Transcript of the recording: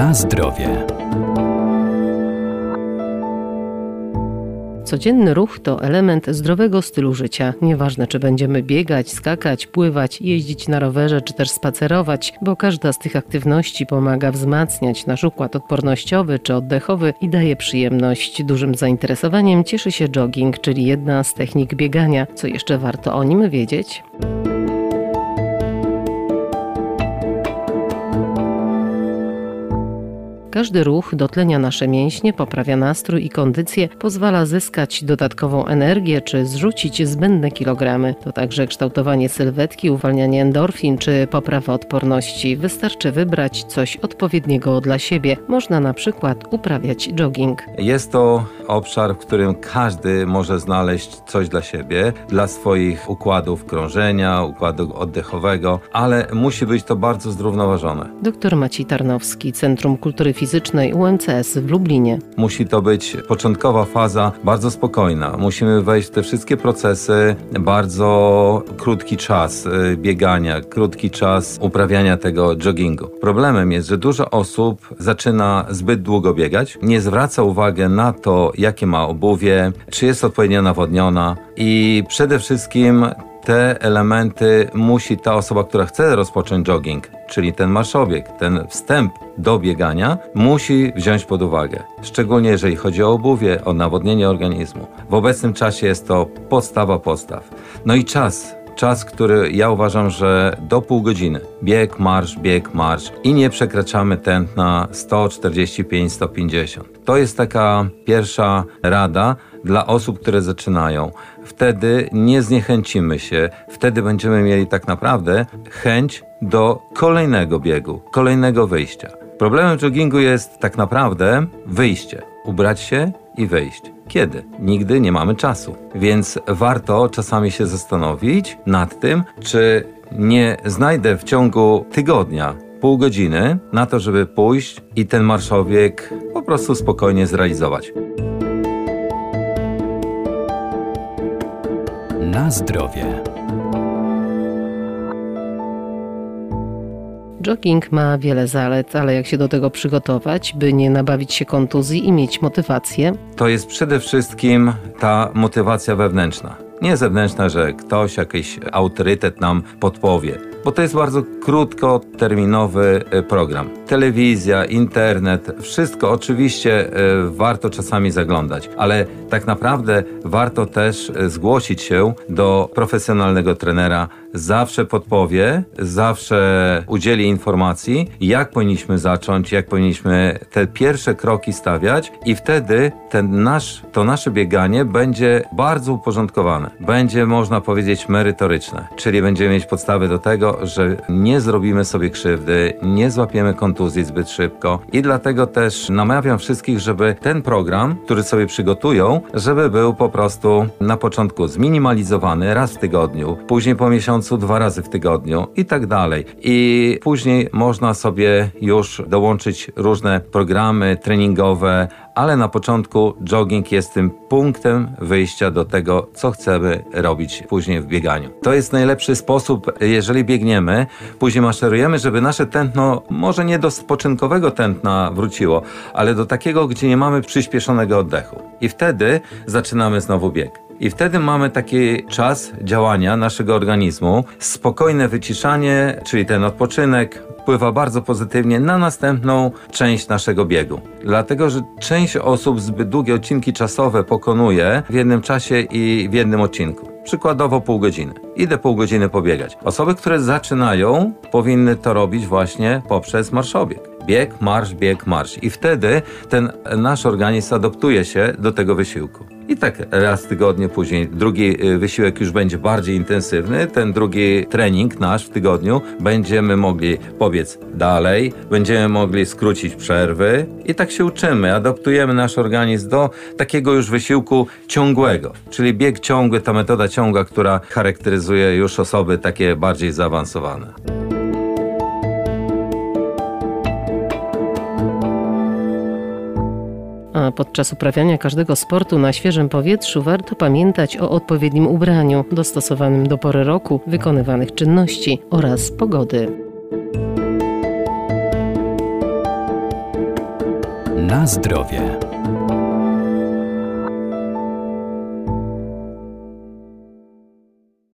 Na zdrowie. Codzienny ruch to element zdrowego stylu życia. Nieważne, czy będziemy biegać, skakać, pływać, jeździć na rowerze, czy też spacerować, bo każda z tych aktywności pomaga wzmacniać nasz układ odpornościowy czy oddechowy i daje przyjemność. Dużym zainteresowaniem cieszy się jogging, czyli jedna z technik biegania. Co jeszcze warto o nim wiedzieć? Każdy ruch dotlenia nasze mięśnie, poprawia nastrój i kondycję, pozwala zyskać dodatkową energię czy zrzucić zbędne kilogramy. To także kształtowanie sylwetki, uwalnianie endorfin czy poprawa odporności. Wystarczy wybrać coś odpowiedniego dla siebie. Można na przykład uprawiać jogging. Jest to obszar, w którym każdy może znaleźć coś dla siebie, dla swoich układów krążenia, układu oddechowego, ale musi być to bardzo zrównoważone. Dr Maciej Tarnowski, Centrum Kultury Fizycznej UMCS w Lublinie. Musi to być początkowa faza bardzo spokojna. Musimy wejść w te wszystkie procesy, bardzo krótki czas y, biegania, krótki czas uprawiania tego joggingu. Problemem jest, że dużo osób zaczyna zbyt długo biegać, nie zwraca uwagi na to, jakie ma obuwie, czy jest odpowiednio nawodniona i przede wszystkim te elementy musi ta osoba, która chce rozpocząć jogging, czyli ten marszobieg, ten wstęp do biegania, musi wziąć pod uwagę. Szczególnie jeżeli chodzi o obuwie, o nawodnienie organizmu. W obecnym czasie jest to podstawa podstaw. No i czas. Czas, który ja uważam, że do pół godziny. Bieg, marsz, bieg, marsz i nie przekraczamy tętna 145-150. To jest taka pierwsza rada dla osób, które zaczynają. Wtedy nie zniechęcimy się, wtedy będziemy mieli tak naprawdę chęć do kolejnego biegu, kolejnego wyjścia. Problemem joggingu jest tak naprawdę wyjście, ubrać się i wyjść. Kiedy? Nigdy nie mamy czasu. Więc warto czasami się zastanowić nad tym, czy nie znajdę w ciągu tygodnia pół godziny na to, żeby pójść i ten marszowiek po prostu spokojnie zrealizować. Na zdrowie. Jogging ma wiele zalet, ale jak się do tego przygotować, by nie nabawić się kontuzji i mieć motywację? To jest przede wszystkim ta motywacja wewnętrzna. Nie zewnętrzna, że ktoś, jakiś autorytet nam podpowie, bo to jest bardzo krótkoterminowy e, program. Telewizja, internet, wszystko oczywiście e, warto czasami zaglądać, ale tak naprawdę warto też e, zgłosić się do profesjonalnego trenera. Zawsze podpowie, zawsze udzieli informacji, jak powinniśmy zacząć, jak powinniśmy te pierwsze kroki stawiać i wtedy ten nasz, to nasze bieganie będzie bardzo uporządkowane. Będzie, można powiedzieć, merytoryczne, czyli będziemy mieć podstawy do tego, że nie zrobimy sobie krzywdy, nie złapiemy kontuzji zbyt szybko i dlatego też namawiam wszystkich, żeby ten program, który sobie przygotują, żeby był po prostu na początku zminimalizowany raz w tygodniu, później po miesiącu dwa razy w tygodniu i tak dalej. I później można sobie już dołączyć różne programy treningowe, ale na początku jogging jest tym punktem wyjścia do tego, co chcemy robić później w bieganiu. To jest najlepszy sposób, jeżeli biegniemy, później maszerujemy, żeby nasze tętno, może nie do spoczynkowego tętna wróciło, ale do takiego, gdzie nie mamy przyspieszonego oddechu. I wtedy zaczynamy znowu bieg. I wtedy mamy taki czas działania naszego organizmu, spokojne wyciszanie, czyli ten odpoczynek, wpływa bardzo pozytywnie na następną część naszego biegu. Dlatego, że część osób zbyt długie odcinki czasowe pokonuje w jednym czasie i w jednym odcinku. Przykładowo pół godziny. Idę pół godziny pobiegać. Osoby, które zaczynają, powinny to robić właśnie poprzez marszobieg. Bieg, marsz, bieg, marsz. I wtedy ten nasz organizm adoptuje się do tego wysiłku. I tak raz w tygodniu później drugi y, wysiłek już będzie bardziej intensywny. Ten drugi trening nasz w tygodniu będziemy mogli pobiec dalej, będziemy mogli skrócić przerwy i tak się uczymy. Adaptujemy nasz organizm do takiego już wysiłku ciągłego, czyli bieg ciągły, ta metoda ciągła, która charakteryzuje już osoby takie bardziej zaawansowane. A podczas uprawiania każdego sportu na świeżym powietrzu warto pamiętać o odpowiednim ubraniu, dostosowanym do pory roku, wykonywanych czynności oraz pogody. Na zdrowie.